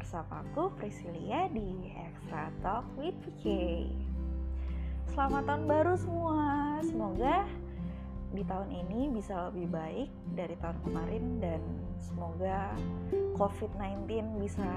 bersama aku Priscilia di Extra Talk with PK. Selamat tahun baru semua. Semoga di tahun ini bisa lebih baik dari tahun kemarin dan semoga COVID-19 bisa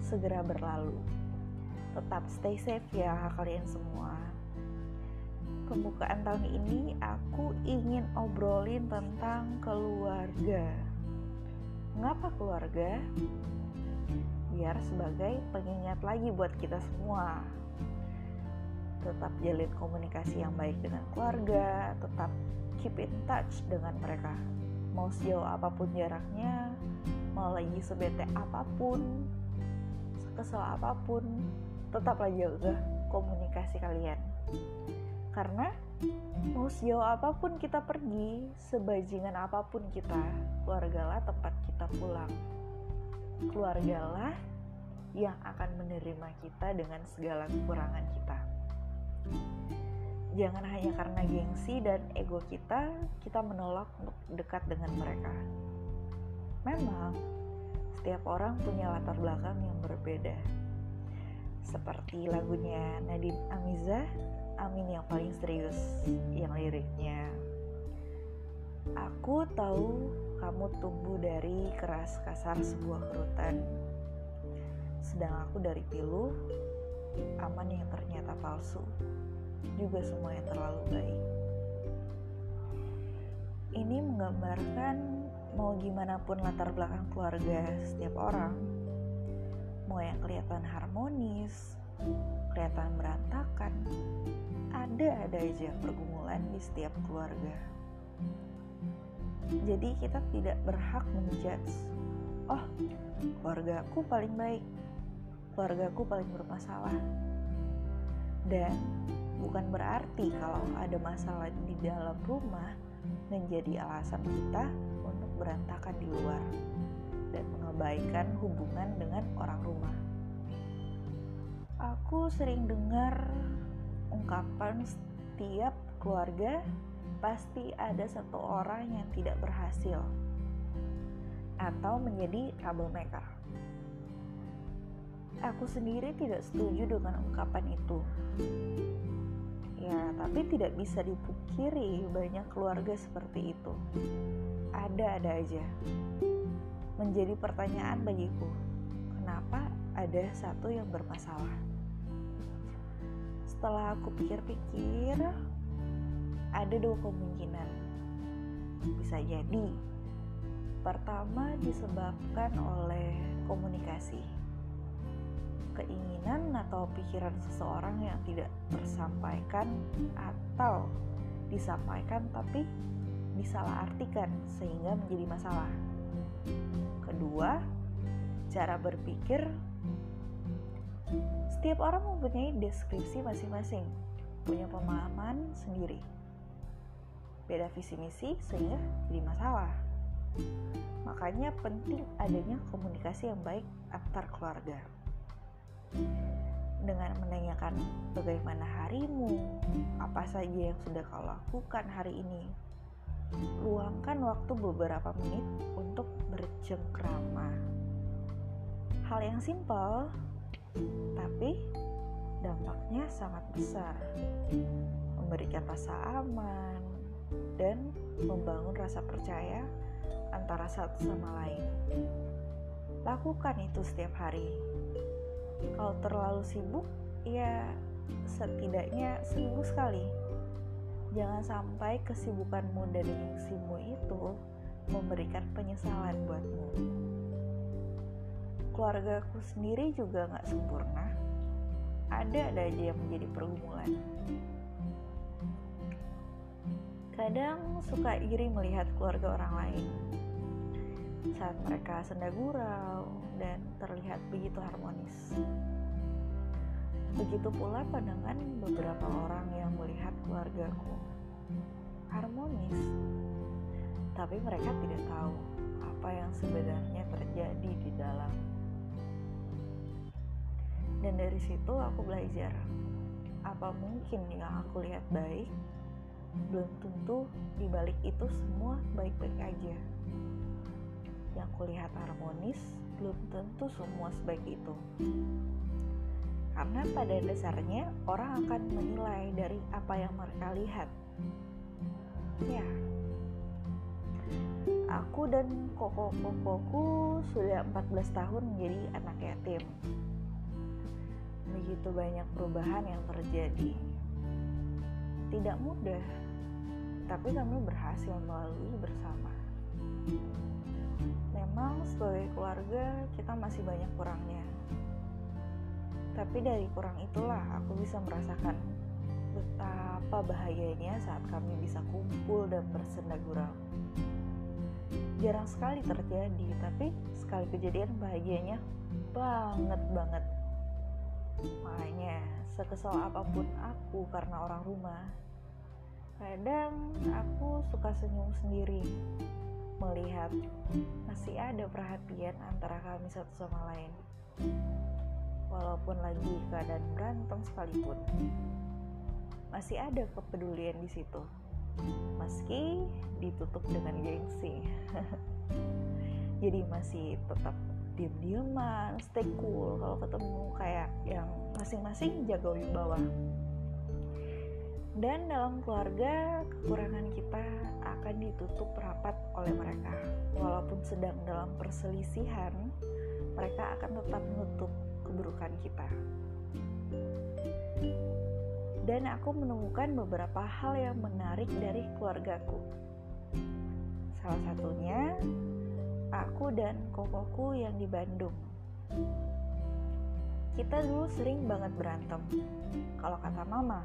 segera berlalu. Tetap stay safe ya kalian semua. Pembukaan tahun ini aku ingin obrolin tentang keluarga. Mengapa keluarga? Biar sebagai pengingat lagi buat kita semua. Tetap jalin komunikasi yang baik dengan keluarga tetap keep in touch dengan mereka. Mau sejauh apa pun jaraknya mau lagi sebete apa pun kesel apa pun tetaplah jaga komunikasi kalian. Karena mau sejauh apa pun kita pergi sebajingan apa pun kita keluargalah tempat kita pulang keluargalah yang akan menerima kita dengan segala kekurangan kita. Jangan hanya karena gengsi dan ego kita, kita menolak untuk dekat dengan mereka. Memang, setiap orang punya latar belakang yang berbeda. Seperti lagunya Nadine Amiza, Amin yang paling serius, yang liriknya. Aku tahu kamu tumbuh dari keras kasar sebuah kerutan. Sedang aku dari pilu, aman yang ternyata palsu, juga semua yang terlalu baik. Ini menggambarkan mau gimana pun latar belakang keluarga setiap orang, mau yang kelihatan harmonis, kelihatan berantakan, ada-ada aja pergumulan di setiap keluarga. Jadi kita tidak berhak menjudge. Oh, keluargaku paling baik. Keluargaku paling bermasalah. Dan bukan berarti kalau ada masalah di dalam rumah menjadi alasan kita untuk berantakan di luar dan mengabaikan hubungan dengan orang rumah. Aku sering dengar ungkapan setiap keluarga pasti ada satu orang yang tidak berhasil atau menjadi troublemaker. Aku sendiri tidak setuju dengan ungkapan itu. Ya, tapi tidak bisa dipukiri banyak keluarga seperti itu. Ada-ada aja. Menjadi pertanyaan bagiku, kenapa ada satu yang bermasalah? Setelah aku pikir-pikir, ada dua kemungkinan. Bisa jadi pertama disebabkan oleh komunikasi. Keinginan atau pikiran seseorang yang tidak tersampaikan atau disampaikan tapi disalahartikan sehingga menjadi masalah. Kedua, cara berpikir setiap orang mempunyai deskripsi masing-masing, punya pemahaman sendiri beda visi misi sehingga jadi masalah. Makanya penting adanya komunikasi yang baik antar keluarga. Dengan menanyakan bagaimana harimu, apa saja yang sudah kau lakukan hari ini. Luangkan waktu beberapa menit untuk bercengkrama. Hal yang simpel, tapi dampaknya sangat besar. Memberikan rasa aman, dan membangun rasa percaya antara satu sama lain. Lakukan itu setiap hari. Kalau terlalu sibuk, ya setidaknya seminggu sekali. Jangan sampai kesibukanmu dan gengsimu itu memberikan penyesalan buatmu. Keluargaku sendiri juga gak sempurna. Ada-ada aja yang menjadi pergumulan Kadang suka iri melihat keluarga orang lain saat mereka senda gurau dan terlihat begitu harmonis. Begitu pula pandangan beberapa orang yang melihat keluargaku harmonis, tapi mereka tidak tahu apa yang sebenarnya terjadi di dalam. Dan dari situ aku belajar apa mungkin yang aku lihat baik belum tentu dibalik itu semua baik-baik aja. Yang kulihat harmonis belum tentu semua sebaik itu. Karena pada dasarnya orang akan menilai dari apa yang mereka lihat. Ya, aku dan koko-kokoku sudah 14 tahun menjadi anak yatim. Begitu banyak perubahan yang terjadi. Tidak mudah, tapi kami berhasil melalui bersama. Memang sebagai keluarga kita masih banyak kurangnya. Tapi dari kurang itulah aku bisa merasakan betapa bahagianya saat kami bisa kumpul dan bersenda gurau. Jarang sekali terjadi, tapi sekali kejadian bahagianya banget banget. Makanya, sekesal apa pun aku karena orang rumah, kadang aku suka senyum sendiri melihat masih ada perhatian antara kami satu sama lain. Walaupun lagi keadaan berantem sekalipun masih ada kepedulian di situ meski ditutup dengan gengsi. Jadi masih tetap diem-dieman stay cool kalau ketemu kayak yang masing-masing jaga wibawa dan dalam keluarga kekurangan kita akan ditutup rapat oleh mereka. Walaupun sedang dalam perselisihan mereka akan tetap menutup keburukan kita. Dan aku menemukan beberapa hal yang menarik dari keluargaku. Salah satunya aku dan kokoku yang di Bandung. Kita dulu sering banget berantem. Kalau kata mama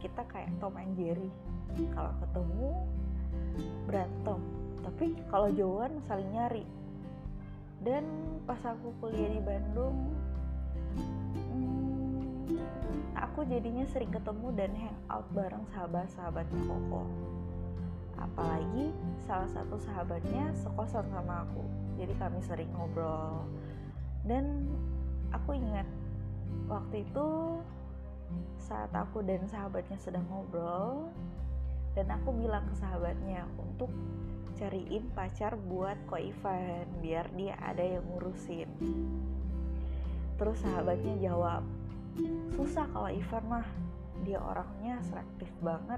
kita kayak Tom and Jerry. Kalau ketemu berantem. Tapi kalau jauhan saling nyari. Dan pas aku kuliah di Bandung hmm, aku jadinya sering ketemu dan hangout bareng sahabat-sahabatnya Koko. Apalagi salah satu sahabatnya sekosan sama aku. Jadi kami sering ngobrol. Dan aku ingat waktu itu saat aku dan sahabatnya sedang ngobrol dan aku bilang ke sahabatnya untuk cariin pacar buat Ko Ivan biar dia ada yang ngurusin. Terus sahabatnya jawab susah kalau Ivan mah. Dia orangnya selektif banget.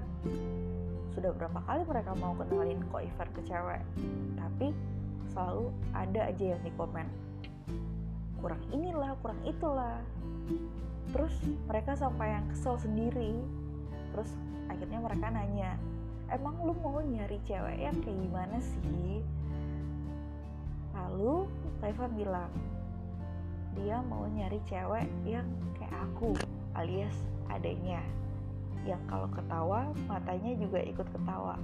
Sudah berapa kali mereka mau kenalin Ko Ivan ke cewek tapi selalu ada aja yang di komen. Kurang inilah kurang itulah terus mereka sampai yang kesel sendiri. Terus akhirnya mereka nanya emang lu mau nyari cewek yang kayak gimana sih? Lalu Reva bilang dia mau nyari cewek yang kayak aku alias adanya yang kalau ketawa matanya juga ikut ketawa.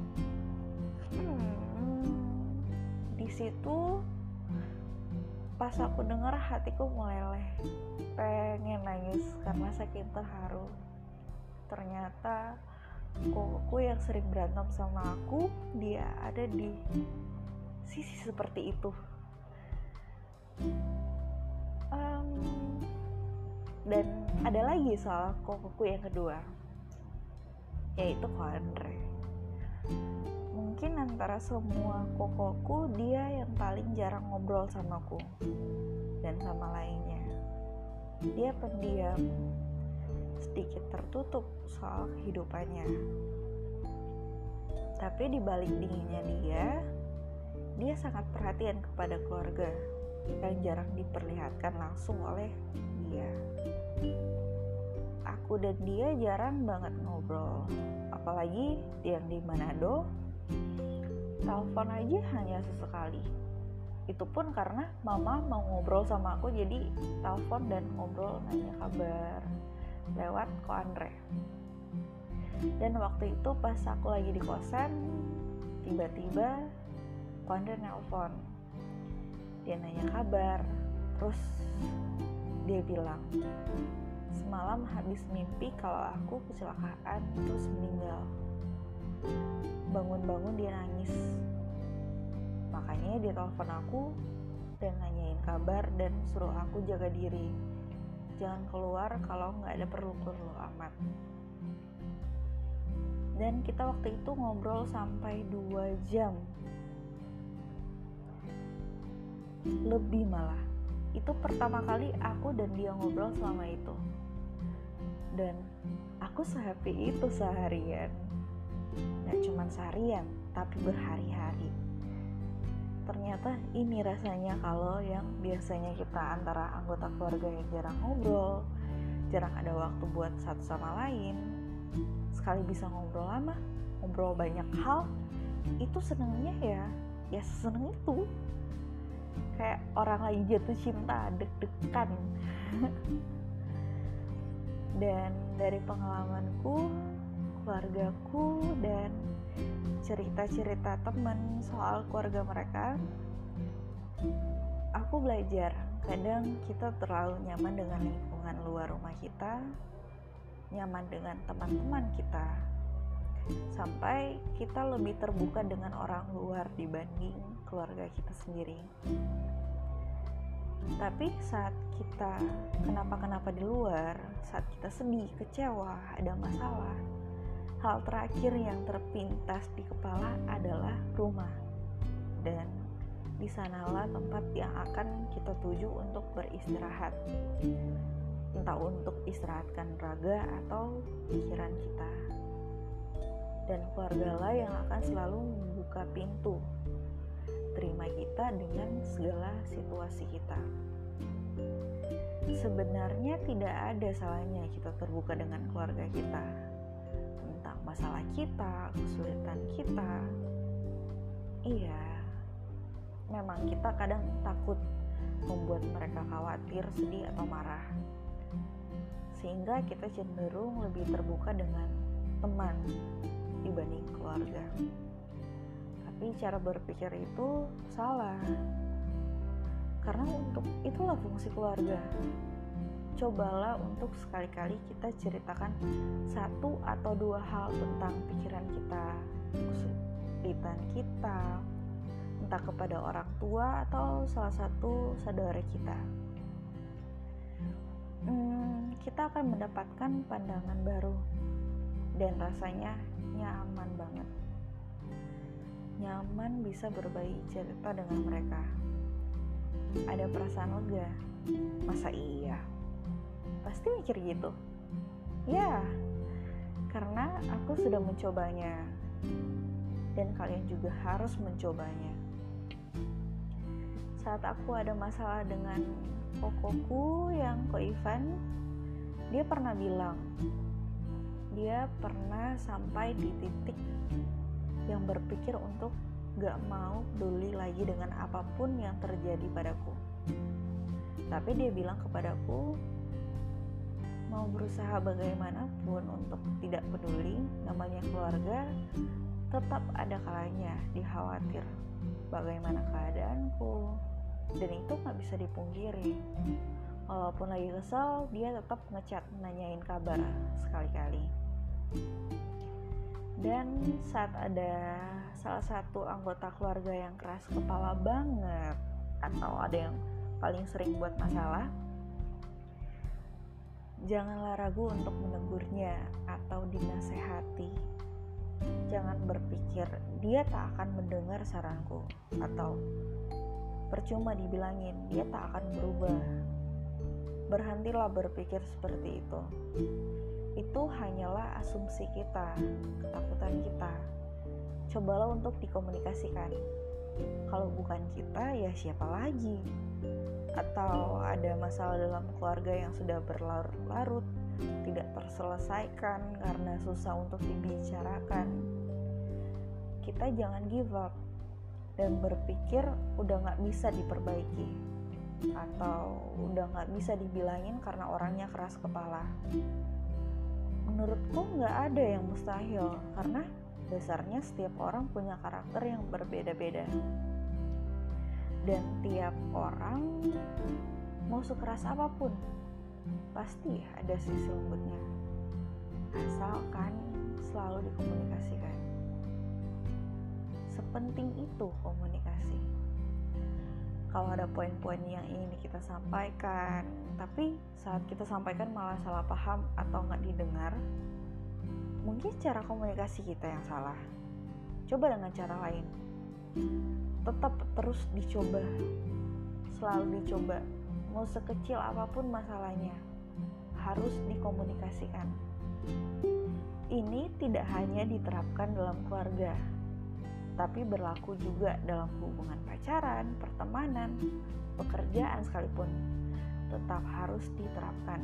Hmm, di situ pas aku dengar hatiku meleleh. Pengen nangis karena saking terharu. Ternyata kokoku yang sering berantem sama aku dia ada di sisi seperti itu. Um, dan ada lagi soal kokoku yang kedua yaitu Ko Andre mungkin antara semua kokoku dia yang paling jarang ngobrol sama aku dan sama lainnya. Dia pendiam sedikit tertutup soal kehidupannya. Tapi di balik dinginnya dia dia sangat perhatian kepada keluarga yang jarang diperlihatkan langsung oleh dia. Aku dan dia jarang banget ngobrol apalagi yang di Manado telepon aja hanya sesekali. Itu pun karena mama mau ngobrol sama aku jadi telepon dan ngobrol nanya kabar lewat ko Andre. Dan waktu itu pas aku lagi di kosan tiba-tiba ko Andre nelpon. Dia nanya kabar terus dia bilang semalam habis mimpi kalau aku kecelakaan terus meninggal bangun-bangun dia nangis. Makanya dia telepon aku dan nanyain kabar dan suruh aku jaga diri. Jangan keluar kalau nggak ada perlu-perlu amat. Dan kita waktu itu ngobrol sampai 2 jam. Lebih malah. Itu pertama kali aku dan dia ngobrol selama itu. Dan aku sehappy itu seharian cuma seharian tapi berhari-hari. Ternyata ini rasanya kalau yang biasanya kita antara anggota keluarga yang jarang ngobrol jarang ada waktu buat satu sama lain sekali bisa ngobrol lama ngobrol banyak hal itu senengnya ya ya seneng itu. Kayak orang lagi jatuh cinta deg-degan. Dan dari pengalamanku keluargaku dan cerita-cerita temen soal keluarga mereka aku belajar. Kadang kita terlalu nyaman dengan lingkungan luar rumah kita nyaman dengan teman-teman kita sampai kita lebih terbuka dengan orang luar dibanding keluarga kita sendiri. Tapi saat kita kenapa-kenapa di luar saat kita sedih, kecewa, ada masalah hal terakhir yang terpintas di kepala adalah rumah. Dan di sanalah tempat yang akan kita tuju untuk beristirahat. Entah untuk istirahatkan raga atau pikiran kita. Dan keluargalah yang akan selalu membuka pintu terima kita dengan segala situasi kita. Sebenarnya tidak ada salahnya kita terbuka dengan keluarga kita masalah kita, kesulitan kita. Iya, memang kita kadang takut membuat mereka khawatir, sedih, atau marah, sehingga kita cenderung lebih terbuka dengan teman dibanding keluarga. Tapi cara berpikir itu salah karena untuk itulah fungsi keluarga cobalah untuk sekali-kali kita ceritakan satu atau dua hal tentang pikiran kita kesulitan kita entah kepada orang tua atau salah satu saudara kita. Hmm, kita akan mendapatkan pandangan baru dan rasanya nyaman banget. Nyaman bisa berbagi cerita dengan mereka. Ada perasaan lega? Masa iya pasti mikir gitu. Ya karena aku sudah mencobanya. Dan kalian juga harus mencobanya. Saat aku ada masalah dengan kokoku yang ko Ivan dia pernah bilang dia pernah sampai di titik yang berpikir untuk gak mau peduli lagi dengan apa pun yang terjadi padaku. Tapi dia bilang kepadaku, mau berusaha bagaimanapun untuk tidak peduli, namanya keluarga, tetap ada kalanya dikhawatir bagaimana keadaanku, dan itu gak bisa dipungkiri. Walaupun lagi kesel, dia tetap ngechat nanyain kabar sekali-kali. Dan saat ada salah satu anggota keluarga yang keras kepala banget atau ada yang paling sering buat masalah, janganlah ragu untuk menegurnya atau dinasehati. Jangan berpikir dia tak akan mendengar saranku atau percuma dibilangin dia tak akan berubah. Berhentilah berpikir seperti itu. Itu hanyalah asumsi kita, ketakutan kita cobalah untuk dikomunikasikan. Kalau bukan kita, ya siapa lagi? Atau ada masalah dalam keluarga yang sudah berlarut-larut, tidak terselesaikan karena susah untuk dibicarakan. Kita jangan give up dan berpikir udah nggak bisa diperbaiki atau udah nggak bisa dibilangin karena orangnya keras kepala. Menurutku nggak ada yang mustahil karena dasarnya setiap orang punya karakter yang berbeda-beda. Dan tiap orang mau sekeras apa pun pasti ada sisi lembutnya. Asalkan selalu dikomunikasikan. Sepenting itu komunikasi. Kalau ada poin-poin yang ingin kita sampaikan tapi saat kita sampaikan malah salah paham atau nggak didengar mungkin cara komunikasi kita yang salah. Coba dengan cara lain. Tetap terus dicoba. selalu dicoba mau sekecil apa pun masalahnya harus dikomunikasikan ini tidak hanya diterapkan dalam keluarga tapi berlaku juga dalam hubungan pacaran, pertemanan, pekerjaan sekalipun tetap harus diterapkan.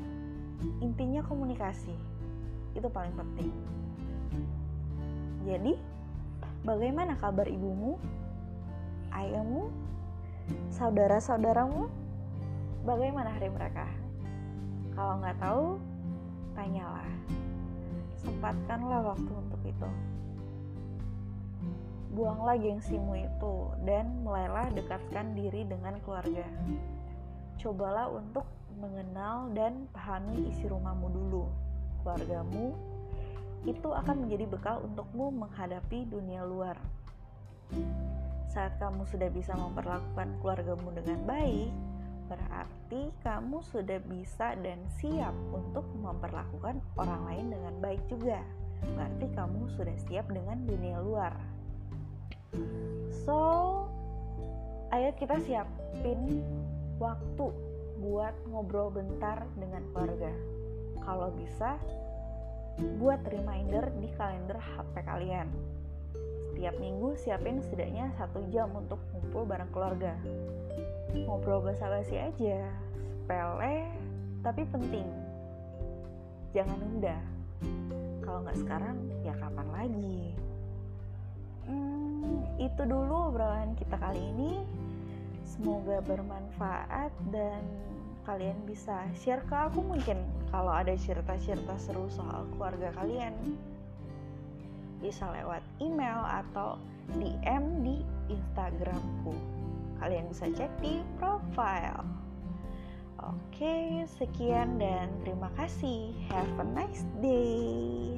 Intinya komunikasi. Itu paling penting. Jadi, bagaimana kabar ibumu? Ayahmu? Saudara-saudaramu? Bagaimana hari mereka? Kalau nggak tahu, tanyalah. Sempatkanlah waktu untuk itu buanglah gengsimu itu dan mulailah dekatkan diri dengan keluarga. Cobalah untuk mengenal dan pahami isi rumahmu dulu, keluargamu. Itu akan menjadi bekal untukmu menghadapi dunia luar. Saat kamu sudah bisa memperlakukan keluargamu dengan baik, berarti kamu sudah bisa dan siap untuk memperlakukan orang lain dengan baik juga. Berarti kamu sudah siap dengan dunia luar. So, ayo kita siapin waktu buat ngobrol bentar dengan keluarga. Kalau bisa, buat reminder di kalender HP kalian. Setiap minggu siapin setidaknya satu jam untuk ngumpul bareng keluarga. Ngobrol basa-basi aja, sepele tapi penting. Jangan nunda. Kalau nggak sekarang, ya kapan lagi? itu dulu obrolan kita kali ini. Semoga bermanfaat dan kalian bisa share ke aku mungkin kalau ada cerita-cerita seru soal keluarga kalian. Bisa lewat email atau DM di Instagramku. Kalian bisa cek di profile. Oke, sekian dan terima kasih. Have a nice day.